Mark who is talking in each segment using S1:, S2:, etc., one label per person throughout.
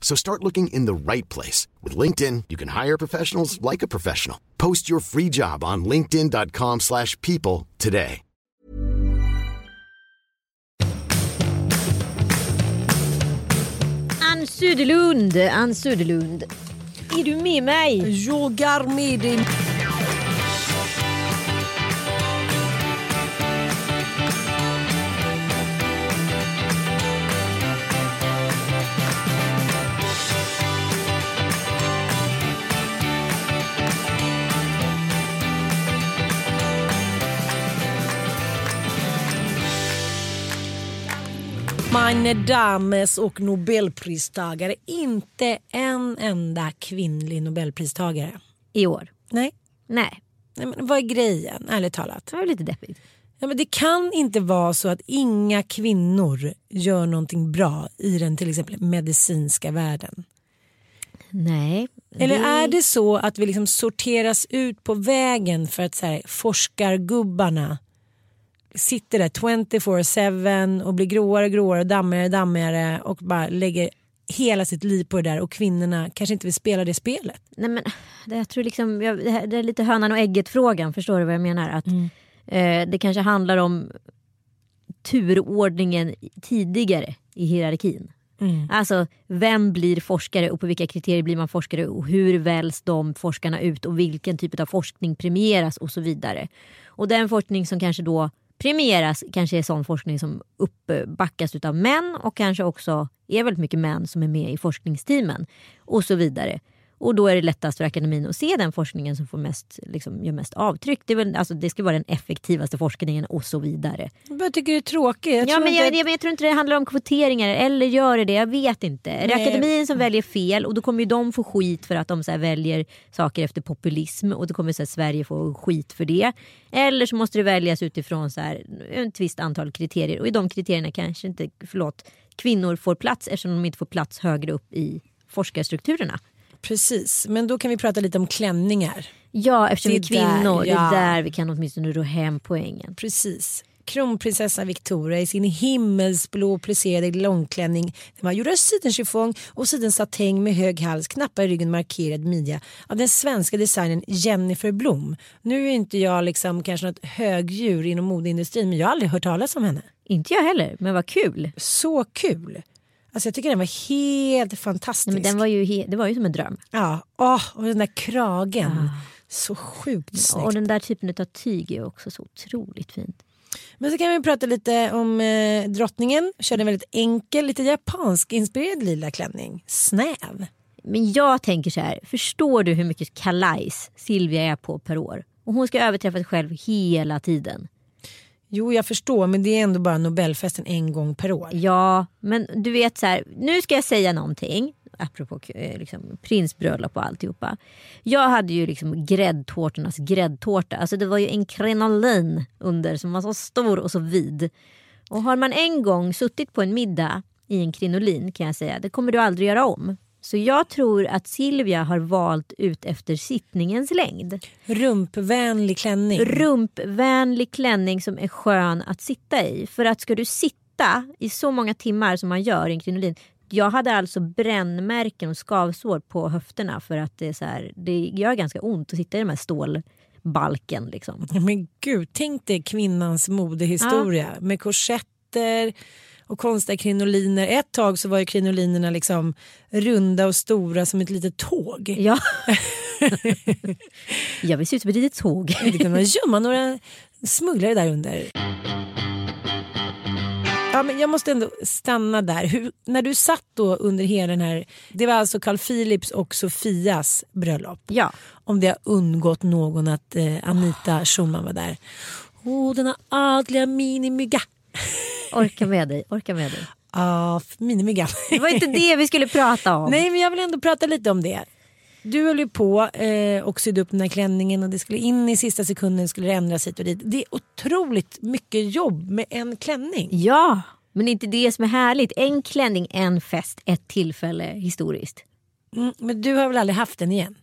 S1: So start looking in the right place. With LinkedIn, you can hire professionals like a professional. Post your free job on linkedin.com slash people today.
S2: Ann Sudelund, Ann Sudelund. Är du med mig?
S3: Jag är med dig. Meine dames och nobelpristagare. Inte en enda kvinnlig nobelpristagare.
S2: I år?
S3: Nej.
S2: Nej,
S3: Nej men vad är grejen, ärligt talat?
S2: det var lite deppigt.
S3: Ja, men det kan inte vara så att inga kvinnor gör någonting bra i den till exempel medicinska världen.
S2: Nej.
S3: Eller är det så att vi liksom sorteras ut på vägen för att så här, forskargubbarna sitter där 24-7 och blir gråare och gråare och dammigare och dammigare och bara lägger hela sitt liv på det där och kvinnorna kanske inte vill spela det spelet.
S2: Nej, men, det, jag tror liksom, jag, det, här, det är lite hönan och ägget frågan. Förstår du vad jag menar? Att, eh, det kanske handlar om turordningen tidigare i hierarkin. Alltså vem blir forskare och på vilka kriterier blir man forskare och hur väljs de forskarna ut och vilken typ av forskning premieras och så vidare. Och den forskning som kanske då premieras kanske är sån forskning som uppbackas av män och kanske också är väldigt mycket män som är med i forskningsteamen och så vidare. Och då är det lättast för akademin att se den forskningen som får mest, liksom, gör mest avtryck. Det, väl, alltså, det ska vara den effektivaste forskningen och så vidare.
S3: Jag tycker det är tråkigt. Jag
S2: Ja, men
S3: inte
S2: jag, jag, men jag tror inte det handlar om kvoteringar eller gör det det? Jag vet inte. Är det
S3: Nej.
S2: akademin som väljer fel och då kommer ju de få skit för att de så här väljer saker efter populism och då kommer så här Sverige få skit för det. Eller så måste det väljas utifrån så här, ett visst antal kriterier och i de kriterierna kanske inte förlåt, kvinnor får plats eftersom de inte får plats högre upp i forskarstrukturerna.
S3: Precis, men då kan vi prata lite om klänningar.
S2: Ja, eftersom vi är
S3: Det där,
S2: kvinnor, det
S3: ja.
S2: är där vi kan åtminstone ro hem poängen.
S3: Precis. Kronprinsessa Victoria i sin himmelsblå plisserade långklänning. Den var gjord av sidenchiffong och sidensatäng med hög hals, knappar i ryggen markerad midja av den svenska designern Jennifer Blom. Nu är inte jag liksom kanske något högdjur inom modeindustrin men jag har aldrig hört talas om henne.
S2: Inte jag heller, men vad kul.
S3: Så kul! Alltså jag tycker den var helt fantastisk.
S2: Nej, men den var ju det var ju som en dröm.
S3: Ja, åh, och den där kragen. Så sjukt snyggt.
S2: Och den där typen av tyg är också så otroligt fint.
S3: Men så kan vi prata lite om eh, drottningen. Körde en väldigt enkel, lite japansk inspirerad lila klänning. Snäv.
S2: Men jag tänker så här, förstår du hur mycket kalajs Silvia är på per år? Och hon ska överträffa sig själv hela tiden.
S3: Jo, jag förstår, men det är ändå bara Nobelfesten en gång per år.
S2: Ja, men du vet så här, nu ska jag säga någonting. Apropå eh, liksom, prinsbröllop och alltihopa. Jag hade ju liksom gräddtårtornas gräddtårta. Alltså det var ju en krenolin under som var så stor och så vid. Och har man en gång suttit på en middag i en krinolin kan jag säga, det kommer du aldrig göra om. Så jag tror att Silvia har valt ut efter sittningens längd.
S3: Rumpvänlig klänning.
S2: Rumpvänlig klänning som är skön att sitta i. För att ska du sitta i så många timmar som man gör i en krinolin. Jag hade alltså brännmärken och skavsår på höfterna för att det, är så här, det gör ganska ont att sitta i de här stålbalken. Liksom.
S3: Men gud, tänk dig kvinnans modehistoria med korsetter och konstiga krinoliner. Ett tag så var ju krinolinerna liksom runda och stora som ett litet tåg.
S2: Ja. jag vill se ut som ett litet tåg.
S3: Det kan man gömma några smugglare där under. Ja, men jag måste ändå stanna där. Hur, när du satt då under hela den här, det var alltså Carl Philips och Sofias bröllop.
S2: Ja.
S3: Om det har undgått någon att eh, Anita Schumann var där. Åh, denna adliga minimygga.
S2: Orka med dig, orka med dig.
S3: Ja, minimyggan.
S2: Det var inte det vi skulle prata om.
S3: Nej, men jag vill ändå prata lite om det. Du höll ju på eh, och sydde upp den här klänningen och det skulle in i sista sekunden skulle det ändras hit och dit. Det är otroligt mycket jobb med en klänning.
S2: Ja, men inte det som är härligt. En klänning, en fest, ett tillfälle historiskt.
S3: Mm, men du har väl aldrig haft den igen?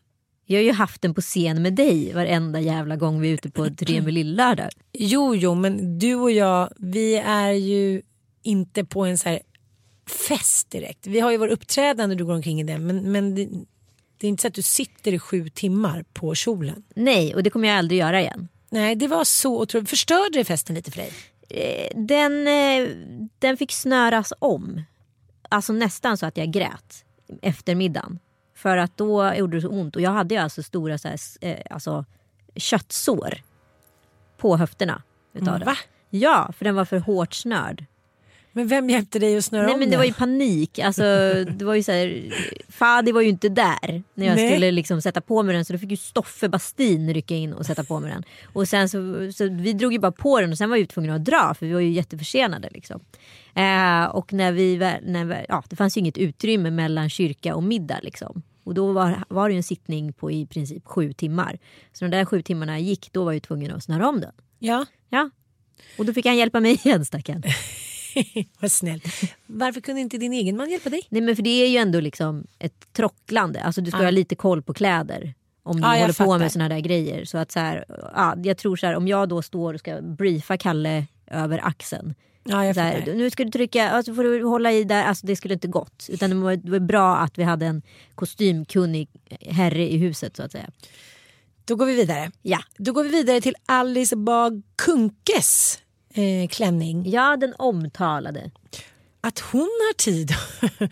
S2: Jag har ju haft den på scen med dig varenda jävla gång vi är ute på turné med Lillördag.
S3: Jo, jo, men du och jag, vi är ju inte på en så här fest direkt. Vi har ju vår uppträdande du går omkring i den, men, men det, det är inte så att du sitter i sju timmar på kjolen.
S2: Nej, och det kommer jag aldrig göra igen.
S3: Nej, det var så otroligt. Förstörde det festen lite för dig?
S2: Eh, Den, eh, den fick snöras om. Alltså nästan så att jag grät efter middagen. För att då gjorde det så ont. Och jag hade ju alltså stora så här, eh, alltså, köttsår på höfterna. Utav
S3: Mm,
S2: det. Ja, för den var för hårt snörd.
S3: Men vem hjälpte dig att snöra
S2: Nej
S3: om
S2: men det var ju panik. Alltså, det var ju så här, Fadi var ju inte där när jag
S3: Nej.
S2: skulle liksom sätta på mig den så då fick ju Stoffe Bastin rycka in och sätta på mig den. Och sen så, så vi drog ju bara på den och sen var vi tvungna att dra för vi var ju jätteförsenade. Liksom. Eh, och när vi, när vi, ja, det fanns ju inget utrymme mellan kyrka och middag. Liksom. Och då var, var det ju en sittning på i princip sju timmar. Så de där sju timmarna gick, då var jag ju tvungen att snöra om den.
S3: Ja,
S2: Ja. Och då fick han hjälpa mig igen stackaren.
S3: vad snällt. Varför kunde inte din egen man hjälpa dig?
S2: Nej men för det är ju ändå liksom ett trocklande. Alltså du ska
S3: Ja.
S2: ha lite koll på kläder. Om du
S3: jag
S2: håller på med såna där grejer. Så att så här, ja, jag tror så här, om jag då står och ska briefa Kalle över axeln.
S3: Ja, fattar.
S2: nu ska du trycka, alltså får du hålla i där. Alltså det skulle inte gått. Utan det var, det var bra att vi hade en kostymkunnig herre i huset så att säga.
S3: Då går vi vidare.
S2: Ja,
S3: Då går vi vidare till Alice Bah Kunkes eh, klänning.
S2: ja den omtalade.
S3: Att hon har tid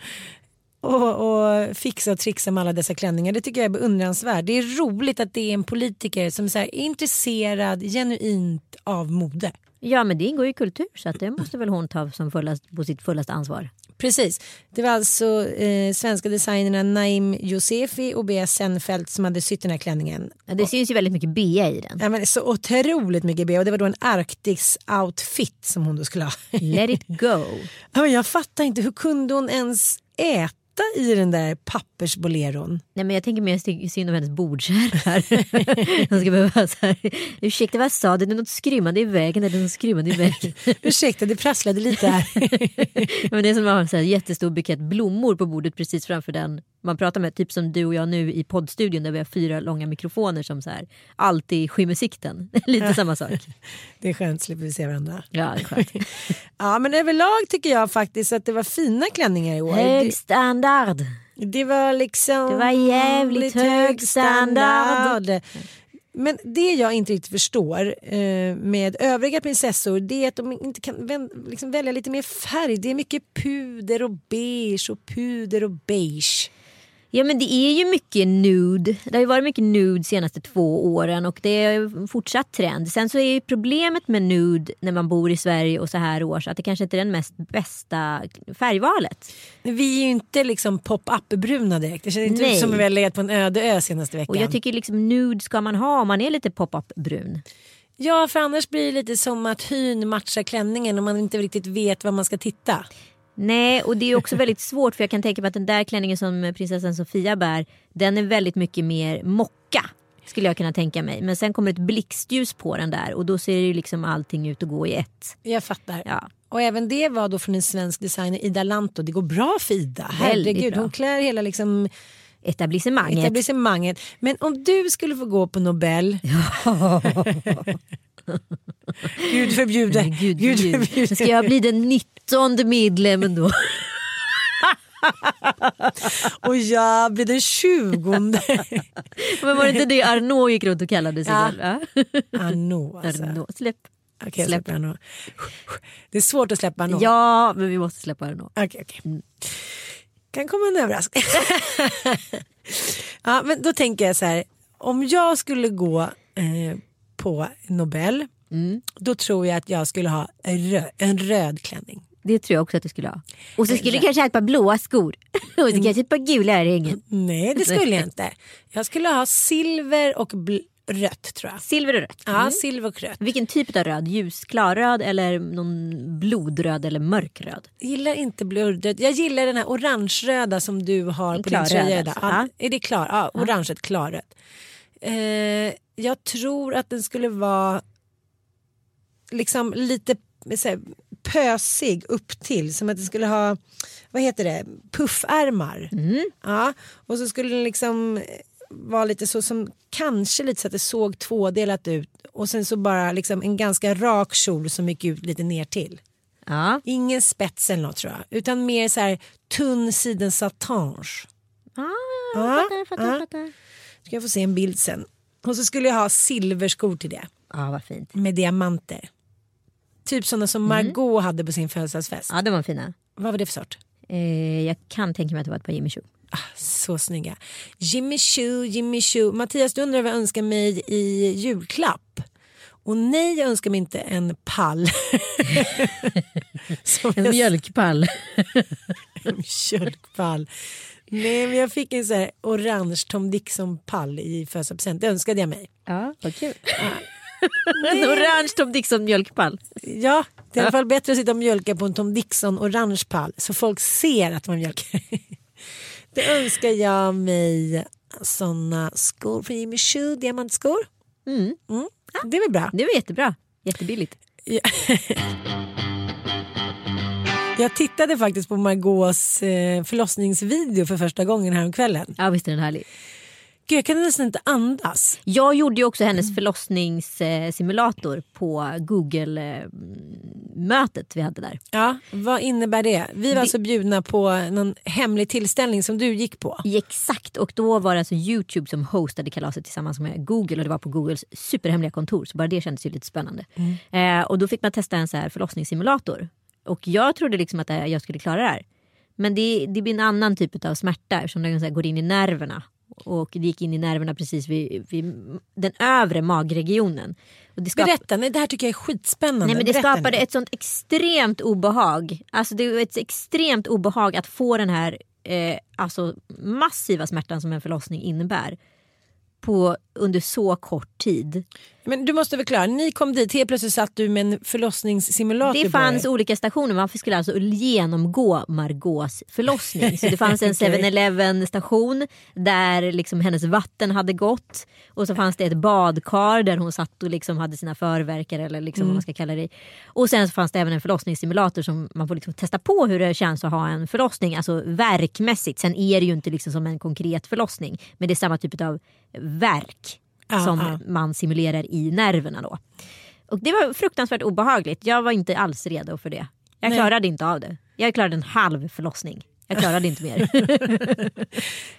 S3: och, och fixa och trixa med alla dessa klänningar det tycker jag är beundransvärt. Det är roligt att det är en politiker som är intresserad genuint av mode.
S2: Ja men det ingår i kultur så att det måste väl hon ta som fullast, på sitt fullaste ansvar.
S3: Precis. Det var alltså eh, svenska designerna Naim Josefi och Bea Senfeldt som hade sytt den här klänningen.
S2: Ja, det syns ju väldigt mycket bea i den.
S3: Ja, men så otroligt mycket Bea och det var då en Arktis-outfit som hon då skulle ha.
S2: Let it go.
S3: Ja, men jag fattar inte, hur kunde hon ens äta i den där pappersboleron?
S2: Nej men jag tänker mer sy- synd om hennes bordskärrar. De ska behöva så här, ursäkta vad jag sa, det är något skrymmande i vägen, det är något skrymmande i vägen.
S3: Ursäkta, det prasslade lite här.
S2: men det är som att ha en jättestor bukett blommor på bordet precis framför den man pratar med. Typ som du och jag nu i poddstudion där vi har fyra långa mikrofoner som så här, alltid skymmer sikten. Lite samma sak.
S3: Det är skönt, slipper vi se varandra.
S2: Ja, det är skönt.
S3: Ja, men överlag tycker jag faktiskt att det var fina klänningar i år.
S2: Hög
S3: Det,
S2: standard.
S3: det var liksom...
S2: Det var jävligt hög standard.
S3: Men det jag inte riktigt förstår eh, med övriga prinsessor det är att de inte kan vän, liksom välja lite mer färg. Det är mycket puder och beige och puder och beige.
S2: Ja men det är ju mycket nude. Det har ju varit mycket nude de senaste två åren och det är fortsatt trend. Sen så är ju problemet med nude när man bor i Sverige och så här års att det kanske inte är den mest bästa färgvalet.
S3: Vi är ju inte liksom pop-up-bruna direkt. Det känns inte
S2: Nej.
S3: ut som att vi har legat på en öde ö senaste veckan.
S2: Och jag tycker liksom nude ska man ha om man är lite pop-up brun.
S3: Ja, för annars blir det lite som att hyn matchar klänningen och man inte riktigt vet var man ska titta.
S2: Nej och det är också väldigt svårt för jag kan tänka mig att den där klänningen som prinsessan Sofia bär den är väldigt mycket mer mocka. Skulle jag kunna tänka mig. Men sen kommer ett blixtljus på den där och då ser ju liksom allting ut att gå i ett.
S3: Jag fattar.
S2: Ja.
S3: Och även det var då från en svensk designer, Ida Lanto. Det går bra för Ida. Herregud,
S2: bra.
S3: hon klär hela liksom
S2: Etablissemanget.
S3: etablissemanget. Men om du skulle få gå på Nobel. Gud förbjude.
S2: Gud,
S3: Gud
S2: Gud,
S3: förbjude.
S2: Ska jag bli den 19 medlemmen då?
S3: Och jag blir den tjugonde.
S2: Men var det inte det Arnaud gick runt och kallade sig
S3: Ja.
S2: själv?
S3: Arnaud alltså.
S2: Arnaud. Släpp.
S3: Jag
S2: Släpp.
S3: Arnaud. Det är svårt att släppa Arnaud.
S2: Ja, men vi måste släppa Arnaud.
S3: Okej, okej. Kan komma en överraskning. ja, men då tänker jag så här. Om jag skulle gå eh, på Nobel Då tror jag att jag skulle ha en röd, en röd klänning.
S2: Det tror jag också att du skulle ha. Och så skulle du kanske ha ett par blåa skor. Och så kanske ett par gula örhängen.
S3: Nej det skulle jag inte. Jag skulle ha silver och rött tror jag.
S2: Silver och rött.
S3: Ja, silver och rött.
S2: Vilken typ av röd? Ljusklarröd eller någon blodröd eller mörkröd?
S3: Jag gillar inte blurröd. Jag gillar den här orange-röda som du har
S2: En
S3: på din tröja.
S2: alltså.
S3: Ja. Är det klar? Ja, orange klarrött. Eh, jag tror att den skulle vara liksom lite här, pösig upp till som att den skulle ha vad heter det, puffärmar. Ja, och så skulle den liksom vara lite så som kanske lite så att det såg tvådelat ut och sen så bara liksom en ganska rak kjol som gick ut lite ner till.
S2: Ja.
S3: Ingen spets eller något tror jag. Utan mer så här tunn siden satange.
S2: Ah,
S3: Ja,
S2: fattar, fattar,
S3: ja.
S2: fattar.
S3: Ska jag få se en bild sen. Och så skulle jag ha silverskor till det.
S2: Ja, vad fint.
S3: Med diamanter. Typ sådana som Margot hade på sin födelsedagsfest.
S2: Ja, de var fina.
S3: Vad var det för sort?
S2: Eh, jag kan tänka mig att det var ett par Jimmy Choo.
S3: Ah, så snygga. Jimmy Choo, Jimmy Choo. Mattias du undrar vad jag önskar mig i julklapp. Och nej jag önskar mig inte en pall.
S2: En mjölkpall.
S3: En mjölkpall. Nej men jag fick en så här orange Tom Dixon-pall i födelsedagspresent. Det önskade jag mig.
S2: Ja, vad kul. en orange Tom Dixon mjölkpall.
S3: Ja, det är i alla fall bättre att sitta och mjölka på en Tom Dixon orange pall så folk ser att man mjölkar. Det önskar jag mig såna skor från Jimmy Choo, diamantskor.
S2: Mm.
S3: Mm. Det är väl bra.
S2: Det var jättebra. Jättebilligt.
S3: Jag tittade faktiskt på Margaux eh, förlossningsvideo för första gången häromkvällen.
S2: Ja, visst är den härlig.
S3: Gud, jag kan nästan inte andas.
S2: Jag gjorde ju också hennes förlossningssimulator på Google-mötet vi hade där.
S3: Ja, vad innebär det? Vi var alltså bjudna på någon hemlig tillställning som du gick på.
S2: Exakt, och då var det alltså Youtube som hostade kalaset tillsammans med Google och det var på Googles superhemliga kontor så bara det kändes ju lite spännande. Eh, och då fick man testa en så här förlossningssimulator och jag trodde liksom att jag skulle klara det här. Men det, det blir en annan typ av smärta eftersom den går in i nerverna. Och det gick in i nerverna precis vid, vid den övre magregionen. Och det skap-
S3: Berätta, nej, det här tycker jag är skitspännande.
S2: Nej, men det
S3: Berätta
S2: skapade
S3: nu.
S2: ett sånt extremt obehag. Alltså det var ett extremt obehag att få den här eh, alltså massiva smärtan som en förlossning innebär. På, under så kort tid.
S3: Men du måste förklara, ni kom dit, helt plötsligt satt du med en förlossningssimulator
S2: Det fanns
S3: på
S2: olika stationer, man skulle alltså genomgå Margaux förlossning. Så det fanns en
S3: Okej.
S2: 7-Eleven station där liksom hennes vatten hade gått. Och så fanns det ett badkar där hon satt och liksom hade sina förverkar eller liksom
S3: Mm.
S2: vad man ska kalla det. Och sen så fanns det även en förlossningssimulator som man får liksom testa på hur det känns att ha en förlossning. Alltså verkmässigt. Sen är det ju inte liksom som en konkret förlossning. Men det är samma typ av verk
S3: Ja,
S2: som
S3: ja.
S2: man simulerar i nerverna då. Och det var fruktansvärt obehagligt. Jag var inte alls redo för det. Jag
S3: Nej.
S2: klarade inte av det. Jag klarade en halv förlossning. Jag klarade inte mer.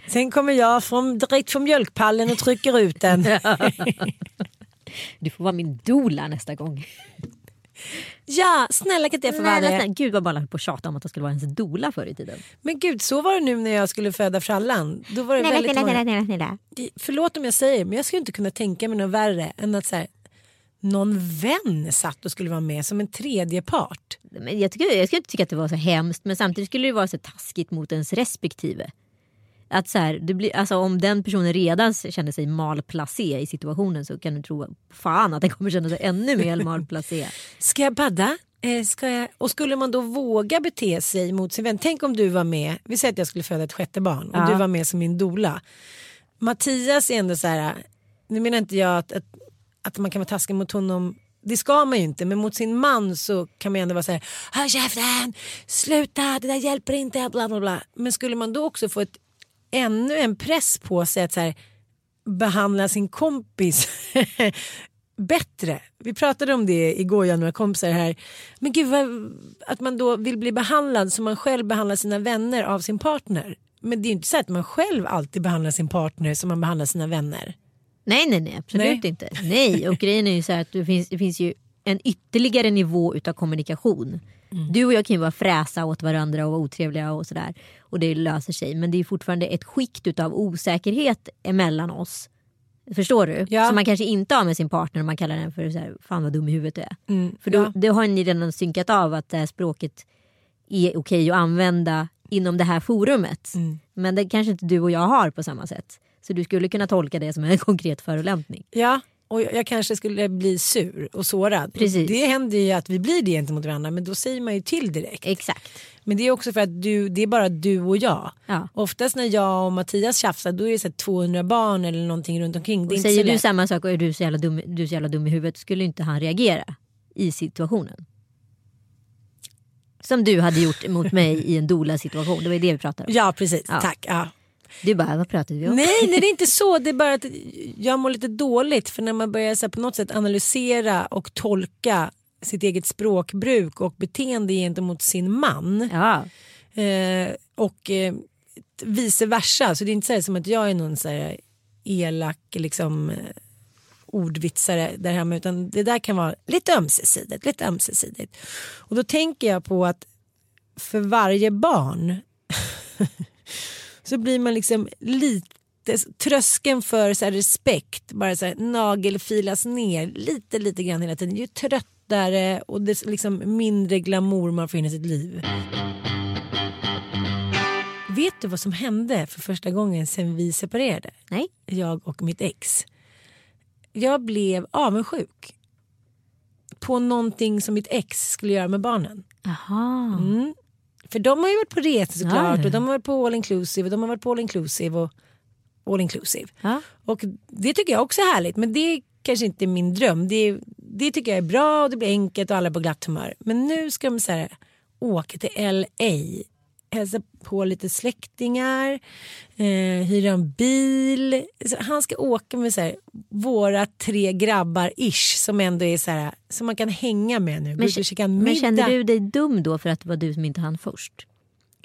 S3: Sen kommer jag från, direkt från mjölkpallen och trycker ut den.
S2: Du får vara min doula nästa gång.
S3: Ja, snälla kan inte jag få vara det?
S2: Gud vad bara på att tjata om att jag skulle vara ens doula förr i tiden.
S3: Men gud, så var det nu när jag skulle föda frallan. Då var det väldigt många...
S2: snälla, snälla.
S3: Förlåt om jag säger men jag skulle inte kunna tänka mig något värre än att så här, någon vän satt och skulle vara med som en tredje part.
S2: Men jag, tycker, jag skulle inte tycka att det var så hemskt men samtidigt skulle det vara så taskigt mot ens respektive. Att så här, det blir, alltså om den personen redan känner sig malplacé i situationen så kan du tro fan att den kommer känna sig ännu mer malplacé.
S3: Ska jag badda? Eh, ska jag... Och skulle man då våga bete sig mot sin vän? Tänk om du var med, vi säger att jag skulle föda ett sjätte barn och
S2: Ja.
S3: du var med som min dola. Mattias är ändå så här, nu menar inte jag att, att, att man kan vara taskig mot honom det ska man ju inte men mot sin man så kan man ändå vara så här Håll käften, sluta, det där hjälper inte, bla bla bla. Men skulle man då också få ett, ännu en press på sig att så här, behandla sin kompis bättre. Vi pratade om det igår, jag och några kompisar här. Men gud, vad, att man då vill bli behandlad som man själv behandlar sina vänner av sin partner. Men det är ju inte så att man själv alltid behandlar sin partner som man behandlar sina vänner.
S2: Nej, nej, nej, absolut
S3: Nej.
S2: inte. Nej, och grejen är ju så här att det finns, det finns ju en ytterligare nivå utav kommunikation. Du och jag kan ju vara fräsa åt varandra och vara otrevliga och sådär. Och det löser sig. Men det är fortfarande ett skikt utav osäkerhet emellan oss. Förstår du?
S3: Ja.
S2: Som man kanske inte har med sin partner om man kallar den för så här, fan vad dum i huvudet du är.
S3: Mm,
S2: För då,
S3: ja.
S2: då har ni redan synkat av att det här språket är okej att använda inom det här forumet.
S3: Mm.
S2: Men det kanske inte du och jag har på samma sätt. Så du skulle kunna tolka det som en konkret förolämpning.
S3: Ja, och jag kanske skulle bli sur och sårad.
S2: Precis.
S3: Det händer ju att vi blir det gentemot varandra men då säger man ju till direkt.
S2: Exakt.
S3: Men det är också för att du, det är bara du och jag.
S2: Ja.
S3: Oftast när jag och Mattias tjafsar då är det så här 200 barn eller någonting runt omkring. Det
S2: säger du samma sak och är du så, jävla dum, du så jävla dum i huvudet skulle inte han reagera i situationen. Som du hade gjort mot mig i en dola situation. Det var ju det vi pratade om.
S3: Ja precis,
S2: Ja.
S3: tack. Ja.
S2: Du bara, vad pratade vi om?
S3: Nej, nej det är inte så. Det är bara att jag mår lite dåligt för när man börjar så här, på något sätt analysera och tolka sitt eget språkbruk och beteende gentemot sin man.
S2: Ja,
S3: Eh, och eh, vice versa. Så det är inte så här som att jag är någon så här elak liksom, eh, ordvitsare där hemma utan det där kan vara lite ömsesidigt. Lite ömsesidigt. Och då tänker jag på att för varje barn så blir man liksom lite tröskeln för så respekt bara så här nagelfilas ner lite lite grann hela tiden. Ju tröttare och det liksom mindre glamour man får in i sitt liv. Vet du vad som hände för första gången sen vi separerade?
S2: nej.
S3: Jag och mitt ex. Jag blev avundsjuk. På någonting som mitt ex skulle göra med barnen.
S2: Jaha.
S3: Mm. För de har ju varit på resor såklart
S2: Ja,
S3: och de har varit på all inclusive och de har varit på all inclusive och all inclusive.
S2: Ja.
S3: Och det tycker jag också är härligt men det kanske inte är min dröm. Det, det tycker jag är bra och det blir enkelt och alla är på glatt humör. Men nu ska de så här, åka till LA, hälsa på lite släktingar, eh, hyra en bil. Så han ska åka med så här, våra tre grabbar ish som ändå är så här, som man kan hänga med nu.
S2: Men, men kände du dig dum då för att det var du som inte hann först?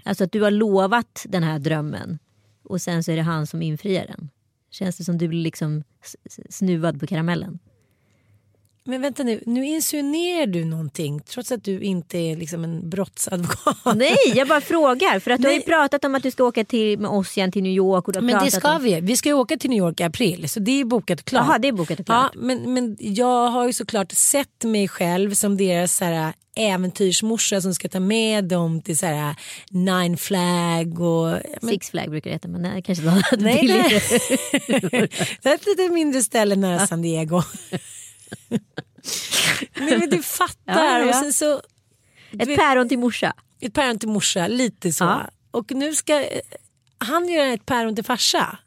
S2: Alltså att du har lovat den här drömmen och sen så är det han som infriar den. Känns det som du blir liksom snuvad på karamellen?
S3: Men vänta nu, nu insinuerar du någonting trots att du inte är liksom en brottsadvokat.
S2: Nej, jag bara frågar. För att du har ju
S3: Nej.
S2: pratat om att du ska åka till, med oss igen till New York. Och
S3: Men det ska
S2: om...
S3: vi. Vi ska ju åka till New York i april så det är bokat och klart.
S2: Jaha, det är bokat och klart.
S3: Ja, men, men jag har ju såklart sett mig själv som deras så här, äventyrsmorsa som ska ta med dem till så här, Nine Flag och... Men,
S2: Six Flag brukar det heta, men det kanske var
S3: nej, nej. det är ett lite mindre ställe nära San Diego. nej men du fattar.
S2: Ja, ja.
S3: Och sen så,
S2: Ett
S3: vet-
S2: päron till morsa.
S3: ett päron till morsa, lite så.
S2: Ja.
S3: Och nu ska han göra ett päron till farsa.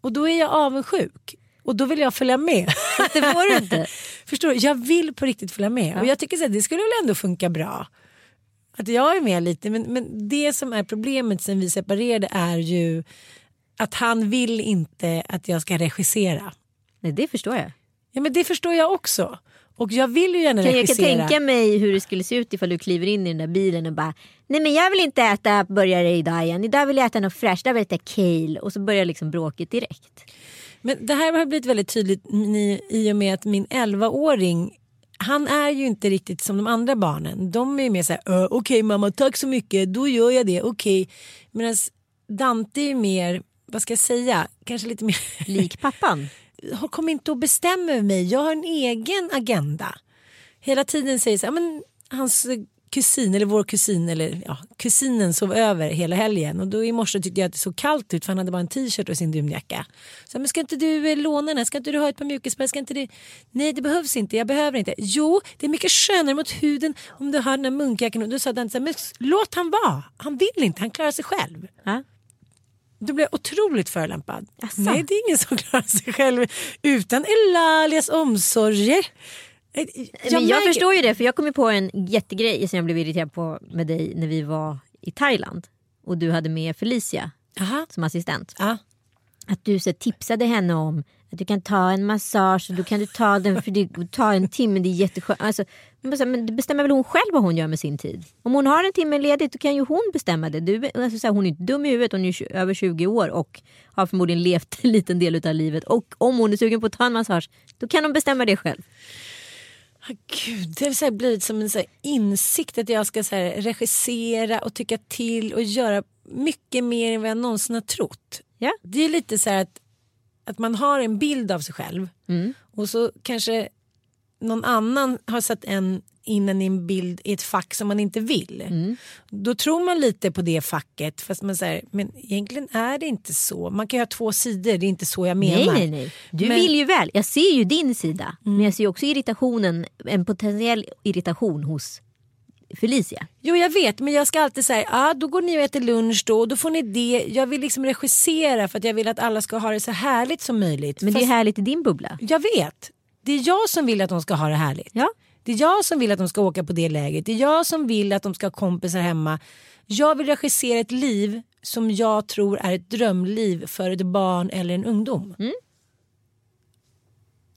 S3: Och då är jag avundsjuk. Och då vill jag följa med.
S2: Det får du inte.
S3: Förstår du? Jag vill på riktigt följa med. Och jag tycker att det skulle väl ändå funka bra. Att jag är med lite. Men, men det som är problemet sen vi separerade är ju att han vill inte att jag ska regissera.
S2: Nej, det förstår jag.
S3: Ja men det förstår jag också. Och jag vill ju gärna
S2: Kan jag
S3: regissera.
S2: kan tänka mig hur det skulle se ut ifall du kliver in i den där bilen och bara Nej men jag vill inte äta burgare idag igen. Idag vill jag äta något fräscht. Idag vill jag äta kale. Och så börjar liksom bråket direkt.
S3: Men det här har blivit väldigt tydligt i, och med att min 11-åring han är ju inte riktigt som de andra barnen. De är ju mer så här, "Ö, okej mamma tack så mycket, då gör jag det, okej. Medan Dante är mer, vad ska jag säga, kanske lite mer,
S2: Lik pappan.
S3: kom inte och bestäm över mig, jag har en egen agenda. Hela tiden säger så här, men hans kusin eller vår kusin eller ja, kusinen sov över hela helgen och då i morse tyckte jag att det såg kallt ut för han hade bara en t-shirt och sin dunjacka. Så men ska inte du eh, låna den här? Ska inte du ha ett par mjukisar? Ska inte det? Nej det behövs inte, jag behöver inte. Jo det är mycket skönare mot huden om du har den här munkjackan. Och då sa den så här, men låt han vara. Han vill inte, han klarar sig själv. Ha? Blev jag otroligt förolämpad.
S2: Asså?
S3: Nej det är ingen som klarar sig själv utan Elalias omsorger. Eh,
S2: men jag
S3: märker-
S2: förstår ju det för jag kom ju på en jättegrej som jag blev irriterad på med dig när vi var i Thailand. Och du hade med Felicia
S3: Aha.
S2: som assistent.
S3: Ja.
S2: Att du så tipsade henne om att du kan ta en massage och då kan du ta den för det tar en timme, det är jätteskönt. Alltså, men det bestämmer väl hon själv vad hon gör med sin tid. Om hon har en timme ledigt då kan ju hon bestämma det. Du, alltså, så här, hon är inte dum i huvudet, hon är över 20 år och har förmodligen levt en liten del av livet. Och om hon är sugen på att ta en massage då kan hon bestämma det själv.
S3: Ah, Gud, det har så här blivit som en så insikt att jag ska så regissera och tycka till och göra mycket mer än vad jag någonsin har trott.
S2: Ja.
S3: Det är lite så här att, att man har en bild av sig själv
S2: Mm.
S3: och så kanske någon annan har satt en in en i en bild i ett fack som man inte vill.
S2: Mm.
S3: Då tror man lite på det facket fast man säger men egentligen är det inte så. Man kan ju ha två sidor, det är inte så jag menar.
S2: Nej, nej, nej. Du
S3: Men-
S2: vill ju väl. Jag ser ju din sida. Men jag ser också irritationen, en potentiell irritation hos Felicia.
S3: Jo jag vet men jag ska alltid säga ah, då går ni och äter lunch då och då får ni det. Jag vill liksom regissera för att jag vill att alla ska ha det så härligt som möjligt.
S2: Men det är
S3: Fast-
S2: härligt i din bubbla.
S3: Jag vet. Det är jag som vill att de ska ha det härligt.
S2: Ja.
S3: Det är jag som vill att de ska åka på det läget. Det är jag som vill att de ska ha kompisar hemma. Jag vill regissera ett liv som jag tror är ett drömliv för ett barn eller en ungdom.
S2: Mm.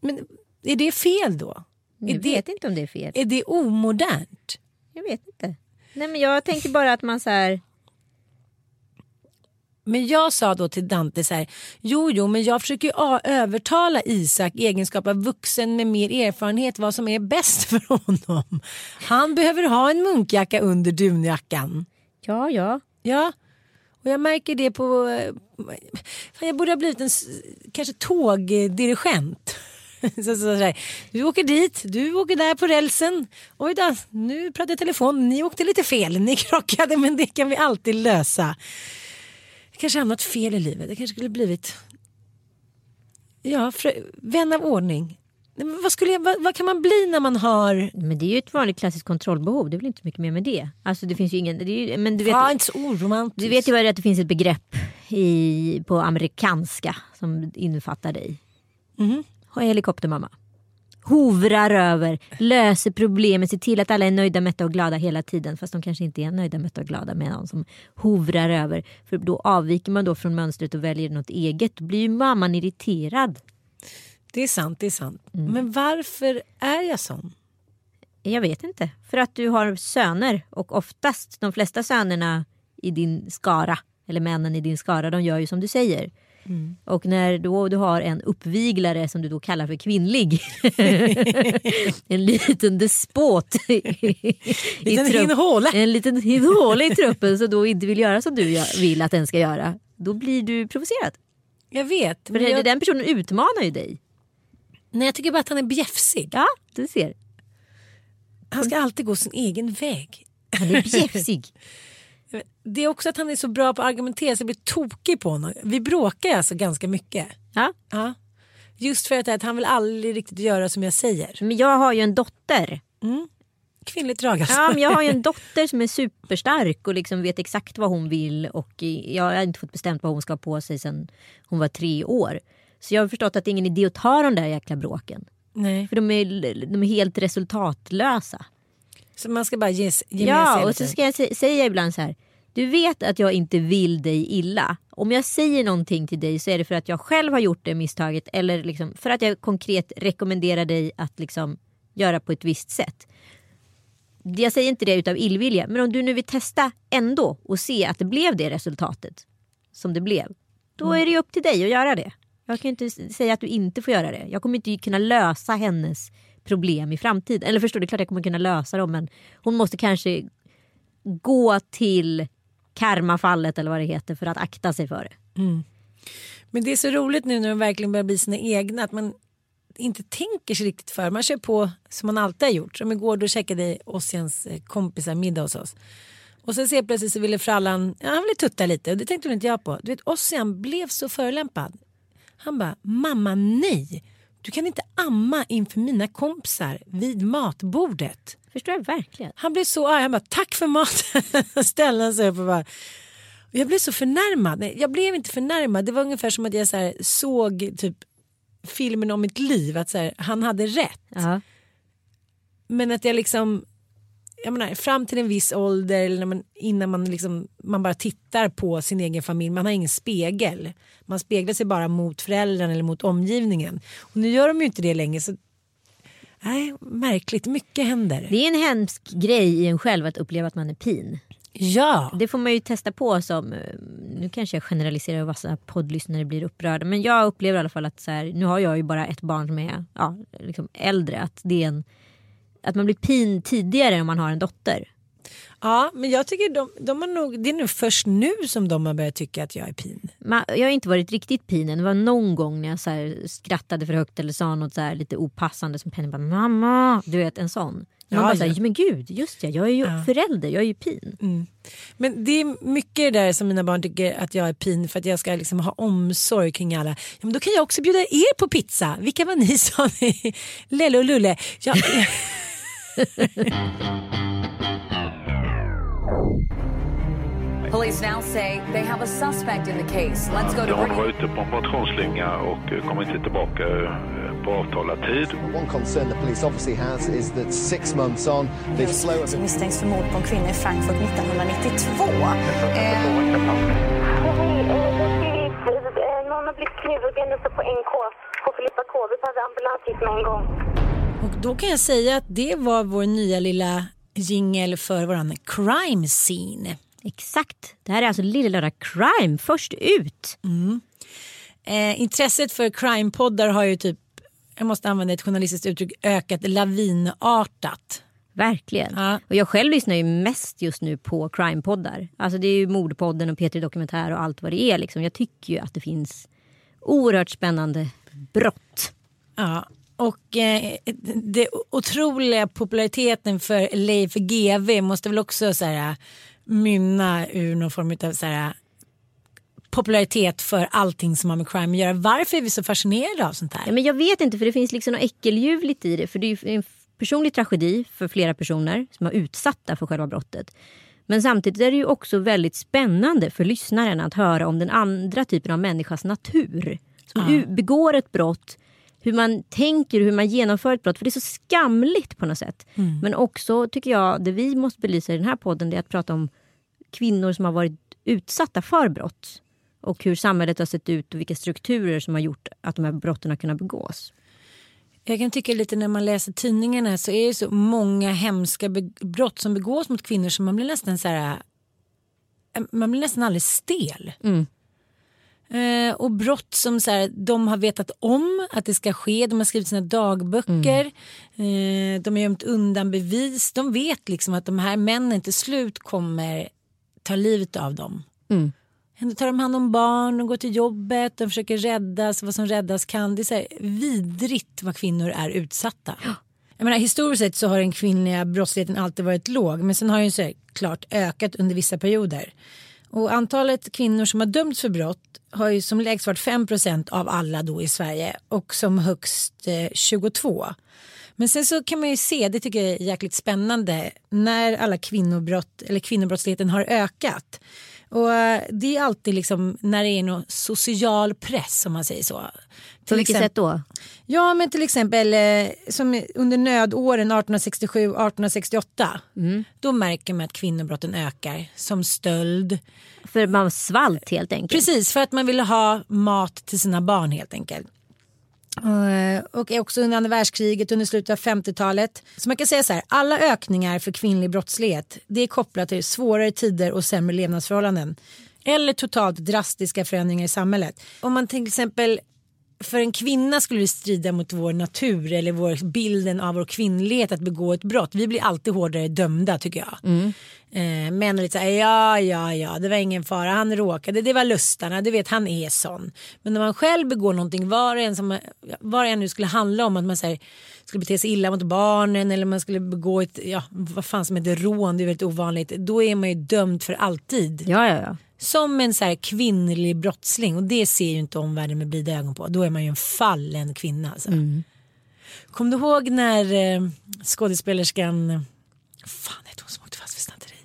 S3: Men är det fel då?
S2: Jag
S3: Är
S2: vet
S3: det,
S2: inte om det är fel.
S3: är det omodernt?
S2: Jag vet inte. Nej men jag tänker bara att man så här.
S3: Men jag sa då till Dante så här, jo jo men jag försöker ju övertala Isak i egenskap av vuxen med mer erfarenhet vad som är bäst för honom. Han behöver ha en munkjacka under dunjackan.
S2: Ja ja.
S3: Ja, och jag märker det på... eh, jag borde ha blivit en kanske tågdirigent. Så, så, så, här, du åker dit, du åker där på rälsen. Oj då, nu pratar jag telefon. Ni åkte lite fel, ni krockade men det kan vi alltid lösa. Jag kanske hamnat fel i livet. Jag kanske skulle blivit ja, vän av ordning. Vad, skulle jag, vad, vad kan man bli när man har...
S2: Men det är ju ett vanligt klassiskt kontrollbehov. Det är väl inte mycket mer med det. Alltså det finns ju ingen. Det är ju, men du vet.
S3: Ja, inte så oromantiskt.
S2: Du vet ju vad det är att det finns ett begrepp i, på amerikanska som innefattar dig.
S3: Mhm.
S2: Ha Helikoptermamma. Hovrar över, löser problemen, ser till att alla är nöjda, mätta och glada hela tiden. Fast de kanske inte är nöjda, mätta och glada med någon som hovrar över. För då avviker man då från mönstret och väljer något eget. Då blir ju mamman irriterad.
S3: Det är sant, det är sant.
S2: Mm.
S3: Men varför är jag sån?
S2: Jag vet inte. För att du har söner och oftast de flesta sönerna i din skara eller männen i din skara de gör ju som du säger. Och när då du har en uppviglare som du då kallar för kvinnlig. en liten despot. i-
S3: Liten hinhåle.
S2: En liten hinhåle i truppen som då inte vill göra som du vill att den ska göra. Då blir du provocerad.
S3: Jag vet.
S2: För
S3: jag,
S2: den personen utmanar ju dig.
S3: nej, jag tycker bara att han är bjäfsig.
S2: Ja, du ser.
S3: Han ska alltid gå sin egen väg.
S2: Han är bjäfsig.
S3: Det är också att han är så bra på att argumentera så jag blir tokig på honom. Vi bråkar alltså ganska mycket.
S2: Ja.
S3: Ja. Just för att, han vill aldrig riktigt göra som jag säger.
S2: Men jag har ju en dotter.
S3: Kvinnligt drag alltså.
S2: Ja, men jag har ju en dotter som är superstark och liksom vet exakt vad hon vill och jag har inte fått bestämt vad hon ska ha på sig sedan hon var tre år. Så jag har förstått att det är ingen idé att ta de där jäkla bråken.
S3: Nej.
S2: För de är, de är helt resultatlösa.
S3: Så man ska bara ge, ge
S2: Ja, och så ska jag sä- säga ibland så här. Du vet att jag inte vill dig illa. Om jag säger någonting till dig så är det för att jag själv har gjort det misstaget eller liksom för att jag konkret rekommenderar dig att liksom göra på ett visst sätt. Jag säger inte det utav illvilja, men om du nu vill testa ändå och se att det blev det resultatet som det blev. Då är det upp till dig att göra det. Jag kan inte säga att du inte får göra det. Jag kommer inte kunna lösa hennes problem i framtiden. Eller förstår du, klart jag kommer kunna lösa dem men hon måste kanske gå till karmafallet eller vad det heter för att akta sig för det. Mm.
S3: Men det är så roligt nu när de verkligen börjar bli sina egna att man inte tänker sig riktigt för. Man kör på som man alltid har gjort. Som igår då käkade Ossians eh, kompisar middag hos oss. Och sen ser plötsligt så ville frallan, ja, han ville tutta lite och det tänkte väl inte jag på. Du vet Ossian blev så förolämpad. Han bara, mamma nej. Du kan inte amma inför mina kompisar vid matbordet.
S2: Förstår jag verkligen.
S3: Han blev så arg. Han bara tack för maten. Ställde sig upp och bara. Jag blev så förnärmad. Nej, jag blev inte förnärmad. Det var ungefär som att jag så här, såg typ filmen om mitt liv. Att så här, han hade rätt.
S2: Ja.
S3: Men att jag liksom. Jag menar, fram till en viss ålder eller man, innan man, liksom, man bara tittar på sin egen familj. Man har ingen spegel. Man speglar sig bara mot föräldrarna eller mot omgivningen. Och nu gör de ju inte det längre. Så, nej, märkligt. Mycket händer.
S2: Det är en hemsk grej i en själv att uppleva att man är pin.
S3: Ja.
S2: Det får man ju testa på som, eh, nu kanske jag generaliserar och vassa poddlyssnare blir upprörda. Men jag upplever i alla fall att så här, nu har jag ju bara ett barn som är ja, liksom äldre. Att, det är en, att man blir pin tidigare om man har en dotter.
S3: Ja, men jag tycker de, de har nog, det är nog först nu som de har börjat tycka att jag är pin.
S2: Ma- Jag har inte varit riktigt pinen. Det var någon gång när jag så skrattade för högt eller sa något så lite opassande som Penny bara mamma. Du vet en sån. Man
S3: Ja,
S2: bara så
S3: ja.
S2: men gud just ja, jag är ju förälder, jag är ju pin.
S3: Men det är mycket det där som mina barn tycker att jag är pin för att jag ska liksom ha omsorg kring alla. Ja, men då kan jag också bjuda er på pizza. Vilka var ni sa ni? Lelle och Lulle. Ja,
S4: Police now say they have a suspect in the case. Let's go to
S5: Hon var ute på en motionsslinga och kom inte tillbaka eh, på avtalad tid.
S6: One concern the police obviously has is that six months on, the flow of
S7: som misstänks för mord på en kvinna i Frankfurt 1992. Eh,
S8: Någon har blivit knivhuggen uppe på NK på Filippa K. Vi behöver ambulans hit med en gång.
S3: Och då kan jag säga att det var vår nya lilla jingel för våran crime scene.
S2: Exakt. Det här är alltså Lilla Lördag Crime först ut.
S3: Eh, intresset för crime-poddar har ju typ, jag måste använda ett journalistiskt uttryck, ökat lavinartat.
S2: Verkligen.
S3: Ja.
S2: Och jag själv lyssnar ju mest just nu på crime-poddar. Alltså det är ju Mordpodden och P3 Dokumentär och allt vad det är. Liksom. Jag tycker ju att det finns oerhört spännande brott.
S3: Ja, och eh, det otroliga populariteten för Leif GW måste väl också så här, mynna ur någon form av så här, popularitet för allting som har med crime att göra. Varför är vi så fascinerade av sånt här?
S2: Ja, men jag vet inte för det finns liksom något äckeljuvligt i det. För det är en personlig tragedi för flera personer som är utsatta för själva brottet. Men samtidigt är det ju också väldigt spännande för lyssnaren att höra om den andra typen av människas natur. Som u- begår ett brott, hur man tänker, hur man genomför ett brott. För det är så skamligt på något sätt. Men också tycker jag, det vi måste belysa i den här podden det är att prata om kvinnor som har varit utsatta för brott. Och hur samhället har sett ut och vilka strukturer som har gjort att de här brotten har kunnat begås.
S3: Jag kan tycka lite när man läser tidningarna så är det så många hemska brott som begås mot kvinnor som man blir nästan så här. eh, Man blir nästan alldeles stel. Eh, och brott som så här, de har vetat om att det ska ske. De har skrivit sina dagböcker. Eh, de har gömt undan bevis. De vet liksom att de här männen till slut kommer ta livet av dem. Ändå tar de hand om barn, de går till jobbet, de försöker räddas vad som räddas kan. Det är så här vidrigt vad kvinnor är utsatta. Jag menar, historiskt sett så har den kvinnliga brottsligheten alltid varit låg men sen har den så här, klart ökat under vissa perioder. Och antalet kvinnor som har dömts för brott har ju som lägst varit 5% av alla då i Sverige och som högst eh, 22. Men sen så kan man ju se, det tycker jag är jäkligt spännande, när alla kvinnobrott eller kvinnobrottsligheten har ökat. Och eh, det är alltid liksom när det är någon social press om man säger så.
S2: På
S3: Till
S2: vilket
S3: exempel-
S2: sätt då?
S3: Ja men till exempel eh, som under nödåren 1867-1868. Då märker man att kvinnobrotten ökar som stöld.
S2: För man svalt helt enkelt.
S3: Precis för att man ville ha mat till sina barn helt enkelt. Eh, och också under andra världskriget under slutet av 50-talet. Så man kan säga så här, alla ökningar för kvinnlig brottslighet det är kopplat till svårare tider och sämre levnadsförhållanden. Eller totalt drastiska förändringar i samhället. Om man till exempel för en kvinna skulle det strida mot vår natur eller vår bilden av vår kvinnlighet att begå ett brott. Vi blir alltid hårdare dömda tycker jag. Mm. Eh, män är lite såhär, ja ja ja det var ingen fara, han råkade, det var lustarna, du vet han är sån. Men när man själv begår någonting, var det än, som, var det än nu skulle handla om att man här, skulle bete sig illa mot barnen eller man skulle begå ett, ja vad fan som heter rån, det är väldigt ovanligt. Då är man ju dömd för alltid.
S2: Ja, ja, ja.
S3: Som en så här kvinnlig brottsling och det ser ju inte omvärlden med blida ögon på. Då är man ju en fallen kvinna. Alltså. Kom du ihåg när eh, skådespelerskan, fan hette hon som åkte fast för snatteri?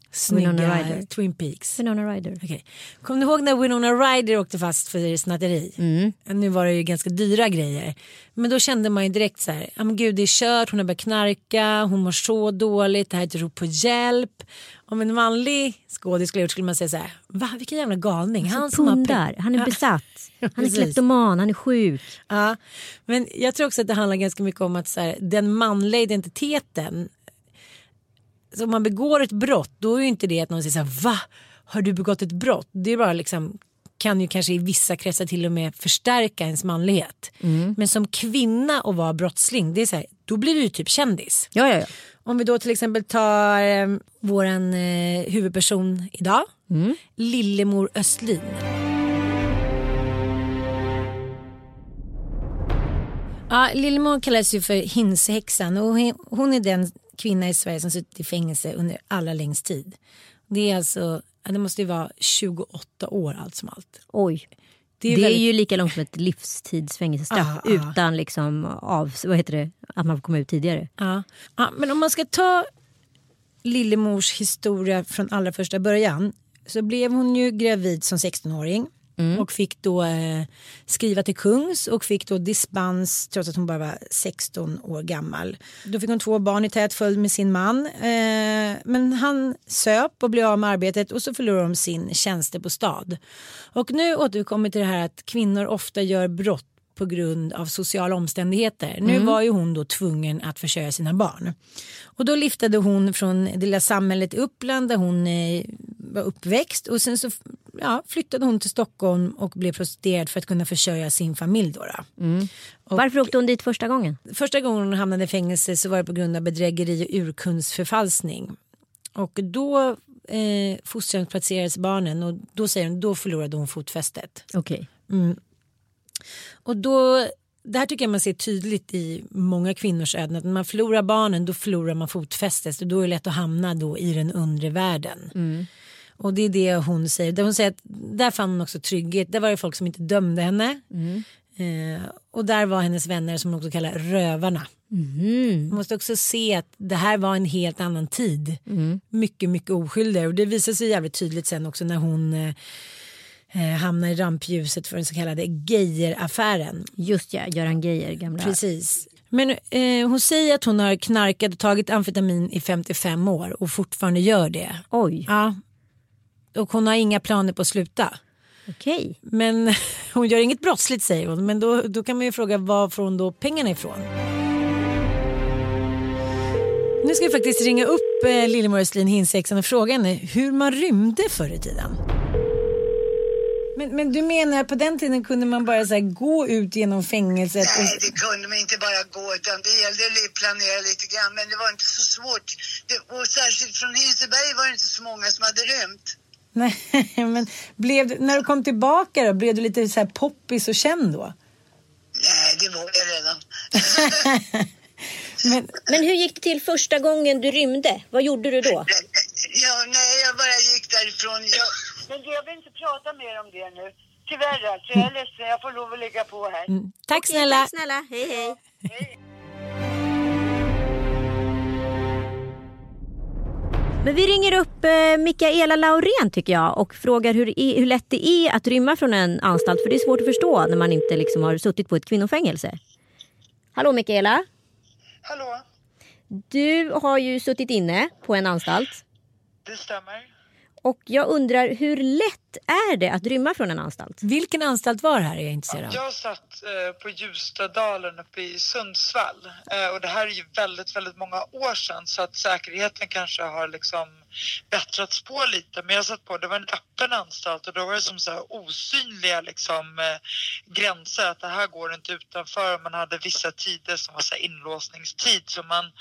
S2: Winona
S3: Snygga. Twin Peaks.
S2: Winona Ryder.
S3: Okej. Kom du ihåg när Winona Ryder åkte fast för snatteri? Nu var det ju ganska dyra grejer. Men då kände man ju direkt så här, ja men gud det är kört, hon har börjat knarka, hon mår så dåligt, det här är ett rop på hjälp. Om en manlig skådis skulle gjort skulle man säga så här, va vilken jävla galning. Han som har
S2: Pundar,
S3: pe-
S2: han är besatt. Han är kleptoman, han är sjuk.
S3: Ja, men jag tror också att det handlar ganska mycket om att så här, den manliga identiteten. Så om man begår ett brott då är ju inte det att någon säger så här, va? Har du begått ett brott? Det är bara liksom kan ju kanske i vissa kretsar till och med förstärka ens manlighet. Men som kvinna och vara brottsling, det är så här, då blir du ju typ kändis.
S2: Ja, ja, ja.
S3: Om vi då till exempel tar eh, våran eh, huvudperson idag, Lillemor Östlin. Ja, Lillemor kallas ju för Hinsehäxan och hon är den kvinna i Sverige som suttit i fängelse under allra längst tid. Det är alltså, det måste ju vara 28 år allt som allt.
S2: Oj.
S3: Det
S2: Det
S3: är
S2: är,
S3: väldigt-
S2: ju lika långt som ett livstidsfängelsestraff
S3: Ah, ah.
S2: utan liksom av, vad heter det, att man får komma ut tidigare.
S3: Ja. Ja, men om man ska ta Lillemors historia från allra första början så blev hon ju gravid som 16-åring och fick då eh, skriva till kungs och fick då dispens trots att hon bara var 16 år gammal. Då fick hon två barn i tät följd med sin man eh, men han söp och blev av med arbetet och så förlorade de sin tjänstebostad. Och nu återkommer till det här att kvinnor ofta gör brott på grund av sociala omständigheter. Nu var ju hon då tvungen att försörja sina barn. Och då liftade hon från det lilla samhället i Uppland där hon eh, var uppväxt och sen så ja, flyttade hon till Stockholm och blev prostituerad för att kunna försörja sin familj. Då, då. Och
S2: Varför åkte hon dit första gången?
S3: Första gången hon hamnade i fängelse så var det på grund av bedrägeri och urkundsförfalskning. Och då eh, fosterhemsplacerades barnen och då säger hon då förlorade hon fotfästet.
S2: Okej.
S3: Och då, det här tycker jag man ser tydligt i många kvinnors öden. Att när man förlorar barnen då förlorar man fotfästet och då är det lätt att hamna då i den undre världen. Och det är det hon säger. Där hon säger att där fann hon också trygghet. Där var det folk som inte dömde henne. Eh, och där var hennes vänner som hon också kallar rövarna. Man måste också se att det här var en helt annan tid. Mycket, mycket oskyldigare. Och det visar sig jävligt tydligt sen också när hon eh, eh, hamnar i rampljuset för den så kallade Geijer-affären.
S2: Just ja, Göran Geijer, gamla.
S3: Precis. Men eh, hon säger att hon har knarkat och tagit amfetamin i 55 år och fortfarande gör det.
S2: Oj,
S3: Ja. Och hon har inga planer på att sluta.
S2: okej.
S3: Men hon gör inget brottsligt säger hon. Men då, då kan man ju fråga var får hon då pengarna ifrån? Nu ska vi faktiskt ringa upp eh, Lillemor Östlin Hinsexan och fråga henne hur man rymde förr i tiden. Men, men du menar att på den tiden kunde man bara så här, gå ut genom fängelset? Och...
S9: Nej, det kunde man inte bara gå utan det gällde att planera lite grann men det var inte så svårt. Det, och särskilt från Hinseberg var det inte så många som hade rymt.
S3: Nej, men blev när du kom tillbaka då, blev du lite så här poppis och känd då?
S9: Nej, det var jag redan.
S3: Men,
S2: Men hur gick det till första gången du rymde? Vad gjorde du då?
S9: Ja, nej, jag bara gick därifrån. Jag... Men du, jag vill inte prata mer om det nu. Tyvärr alltså, jag är ledsen. Jag får lov att lägga på här.
S3: tack snälla.
S2: Tack snälla, hej hej. Men vi ringer upp eh, Mikaela Laurén tycker jag och frågar hur, i- hur lätt det är att rymma från en anstalt. För det är svårt att förstå när man inte liksom har suttit på ett kvinnofängelse. Hallå Mikaela.
S9: Hallå,
S2: Du har ju suttit inne på en anstalt.
S9: det stämmer.
S2: Och jag undrar hur lätt är det att rymma från en anstalt?
S3: Vilken anstalt var det här är jag intresserad av?
S10: Jag satt eh, på Ljustadalen uppe i Sundsvall eh, och det här är ju väldigt, väldigt många år sedan så att säkerheten kanske har liksom bättrats på lite. Men jag satt på, det var en öppen anstalt och då var det som så här osynliga liksom eh, gränser att det här går inte utanför. Man hade vissa tider som var så här inlåsningstid så man,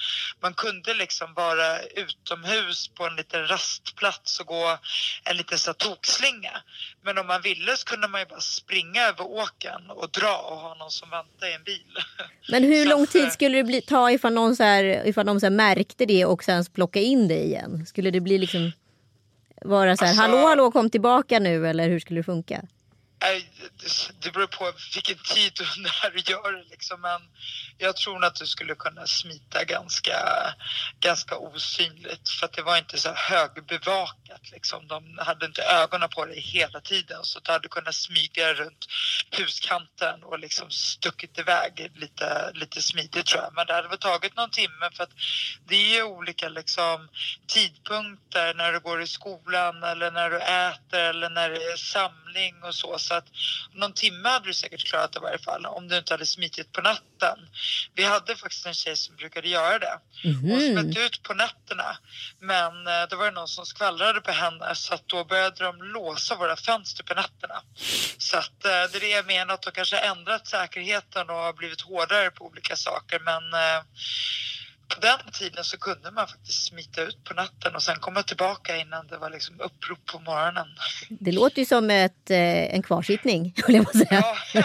S10: man kunde liksom vara utomhus på en liten rastplats och gå en liten så här tokslinga. Men om man ville så kunde man ju bara springa över åken och dra och ha någon som väntade i en bil.
S2: Men hur
S10: Så
S2: lång
S10: att,
S2: tid
S10: eh,
S2: skulle det bli, ta ifall, någon så här, ifall de så här märkte det och sen plocka in det igen? Skulle det bli liksom vara så här,
S10: Alltså-
S2: hallå hallå kom tillbaka nu eller hur skulle det funka?
S10: Det- det beror på vilken tid och när du gör det liksom. Men jag tror att du skulle kunna smita ganska, ganska osynligt. För att det var inte så högbevakat liksom. De hade inte ögonen på dig hela tiden. Så du hade kunnat smyga runt huskanten och liksom stuckit iväg lite, lite smidigt tror jag. Men det hade väl tagit någon timme för att det är olika liksom tidpunkter när du går i skolan eller när du äter eller när det är samling och så. Så att någon timme hade du säkert klarat det i varje fall om du inte hade smitit på natten. Vi hade faktiskt en tjej som brukade göra det. Hon smet ut på nätterna men eh, då var det någon som skvallrade på henne så att då började de låsa våra fönster på nätterna. Så att eh, det är det jag menar att de kanske ändrat säkerheten och har blivit hårdare på olika saker men eh, på den tiden så kunde man faktiskt smita ut på natten och sen komma tillbaka innan det var liksom upprop på morgonen.
S2: Det låter ju som ett, eh, en kvarsittning, höll jag på att säga.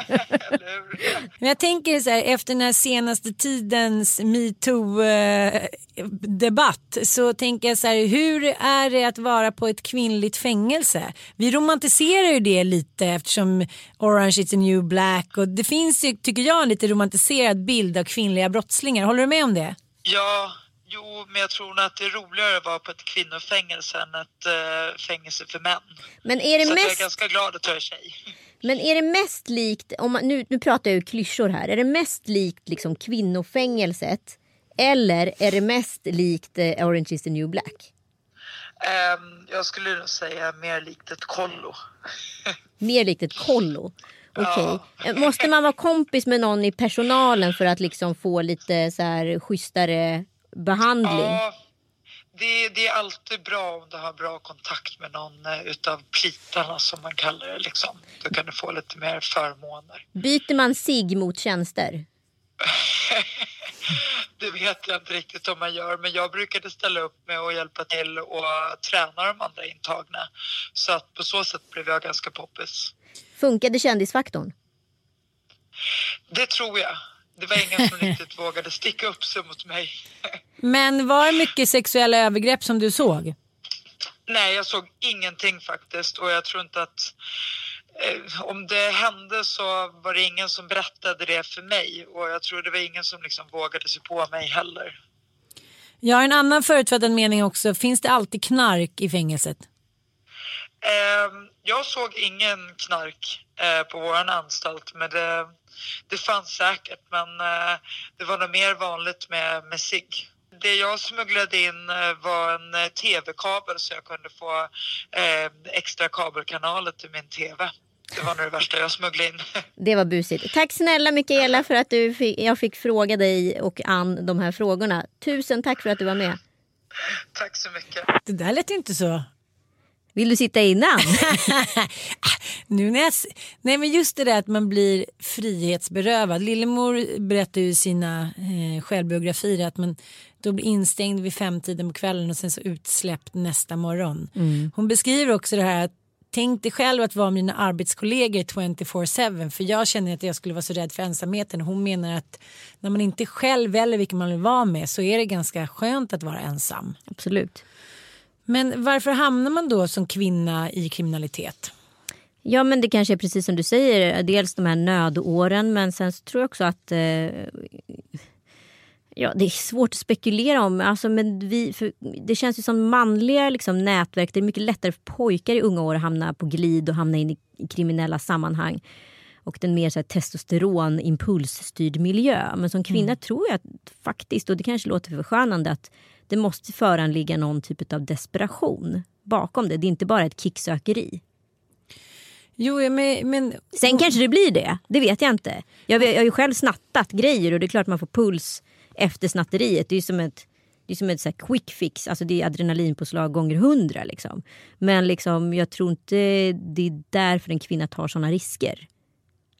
S3: Men jag tänker så här, efter den här senaste tidens metoo-debatt så tänker jag så här, hur är det att vara på ett kvinnligt fängelse? Vi romantiserar ju det lite eftersom Orange is the new black och det finns ju, tycker jag, en lite romantiserad bild av kvinnliga brottslingar. Håller du med om det?
S10: Ja, jo, men jag tror att det är roligare att vara på ett kvinnofängelse än ett uh, fängelse för män.
S2: Men är det
S10: Så
S2: mest...
S10: jag är ganska glad att jag är tjej.
S2: Men är det mest likt, om man, nu, nu pratar jag ju klyschor här, är det mest likt liksom kvinnofängelset eller är det mest likt eh, Orange is the new black?
S10: Um, jag skulle nog säga mer likt ett kollo.
S2: Mer likt ett kollo? Okej. Okay. Måste man vara kompis med någon i personalen för att liksom få lite så här schysstare behandling?
S10: Ja, det, det, är alltid bra om du har bra kontakt med någon eh, utav plitarna som man kallar det. Liksom. Då kan du få lite mer förmåner.
S2: Byter man sig mot tjänster?
S10: det vet jag inte riktigt om man gör, men jag brukade ställa upp med att hjälpa till och träna de andra intagna. Så att på så sätt blev jag ganska poppis.
S2: Funkade kändisfaktorn?
S10: Det tror jag. Det var ingen som riktigt vågade sticka upp sig mot mig.
S3: Men var det mycket sexuella övergrepp som du såg?
S10: Nej, jag såg ingenting faktiskt och jag tror inte att eh, om det hände så var det ingen som berättade det för mig och jag tror det var ingen som liksom vågade sig på mig heller.
S3: Jag har en annan förutfattad mening också. Finns det alltid knark i fängelset?
S10: Eh, jag såg ingen knark eh, på vår anstalt men det, det fanns säkert men eh, det var nog mer vanligt med, med sig. Det jag smugglade in eh, var en eh, tv-kabel så jag kunde få eh, extra kabelkanaler till min tv. Det var nog det värsta jag smugglade in.
S2: Det var busigt. Tack snälla Mikaela för att du fick, jag fick fråga dig och Ann de här frågorna. Tusen tack för att du var med.
S10: Tack så mycket.
S3: Det där lät inte så
S2: vill du sitta innan?
S3: nu när jag, nej men just det där att man blir frihetsberövad. Lillemor berättar ju i sina eh, självbiografier att man då blir instängd vid femtiden på kvällen och sen så utsläppt nästa morgon. Mm. Hon beskriver också det här att Tänk dig själv att vara mina arbetskollegor 24-7 för jag känner att jag skulle vara så rädd för ensamheten. Hon menar att när man inte själv väljer vilka man vill vara med så är det ganska skönt att vara ensam.
S2: Absolut.
S3: Men varför hamnar man då som kvinna i kriminalitet?
S2: Ja men det kanske är precis som du säger, dels de här nödåren men sen så tror jag också att eh, Ja, det är svårt att spekulera om. Alltså, men vi, det känns ju som manliga liksom, nätverk. Det är mycket lättare för pojkar i unga år att hamna på glid och hamna in i, kriminella sammanhang. Och den mer så här, testosteron impulsstyrd miljö. Men som kvinna mm. tror jag att, faktiskt, och det kanske låter förskönande, att det måste föranligga någon typ av desperation bakom det. Det är inte bara ett kicksökeri.
S3: Jo, men, men...
S2: Sen kanske det blir det. Det vet jag inte. Jag, jag har ju själv snattat grejer och det är klart man får puls efter snatteriet. Det är som ett, det är som ett så quick fix. Alltså det är adrenalinpåslag gånger hundra. Liksom. Men liksom, jag tror inte det är därför en kvinna tar såna risker.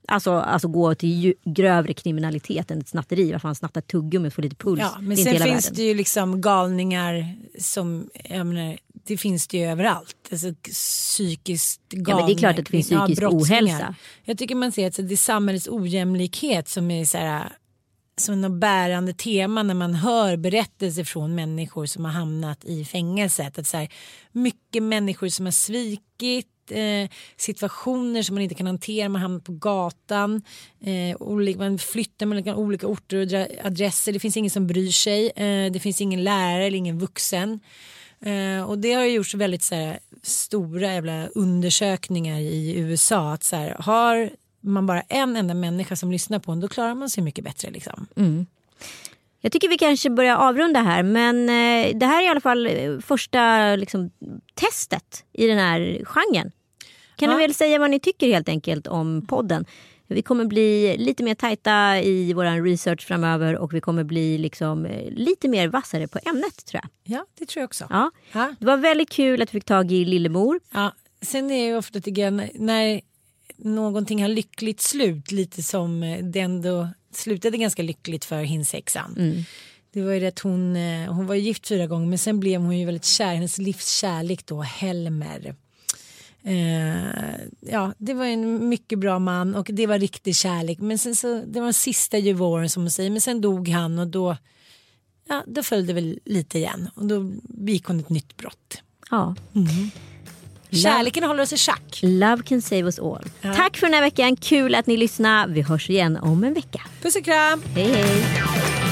S2: Alltså, alltså gå till grövre kriminalitet än ett snatteri. Varför han snattar tuggummi och får lite puls.
S3: Ja, men sen finns världen. det ju liksom galningar som, jag menar, det finns det ju överallt. Alltså psykiskt galningar. Ja,
S2: men det är klart att det finns psykisk ja, ohälsa.
S3: Jag tycker man ser att det är samhällets ojämlikhet som är så här, som något bärande tema när man hör berättelser från människor som har hamnat i fängelset. Att så här, mycket människor som har svikit eh, situationer som man inte kan hantera. Man hamnar på gatan. Eh, man flyttar mellan olika orter och adresser. Det finns ingen som bryr sig. Eh, det finns ingen lärare eller ingen vuxen. Eh, och det har gjorts väldigt så här, stora jävla undersökningar i USA. Att så här, har man bara en enda människa som lyssnar på en då klarar man sig mycket bättre. Liksom.
S2: Mm. Jag tycker vi kanske börjar avrunda här men eh, det här är i alla fall eh, första liksom, testet i den här genren. Kan ja. ni väl säga vad ni tycker helt enkelt om podden? Vi kommer bli lite mer tajta i vår research framöver och vi kommer bli liksom eh, lite mer vassare på ämnet tror jag.
S3: Ja, det tror jag också.
S2: Ja. Det var väldigt kul att vi fick tag i Lillemor.
S3: Ja. Sen är det ofta tycker jag när någonting har lyckligt slut lite som det ändå slutade ganska lyckligt för hinsexan. Mm. Det var ju det att hon, eh, hon var gift fyra gånger men sen blev hon ju väldigt kär, hennes livskärlek då, Helmer. Eh, ja, det var en mycket bra man och det var riktig kärlek. Men sen så, det var den sista juvoren som hon säger. Men sen dog han och då, ja, då föll det väl lite igen. Och då begick hon ett nytt brott.
S2: Ja.
S3: Mm. Kärleken håller oss i schack.
S2: Love can save us all. Ja. Tack för den här veckan. Kul att ni lyssnade. Vi hörs igen om en vecka.
S3: Puss och kram.
S2: Hej hej.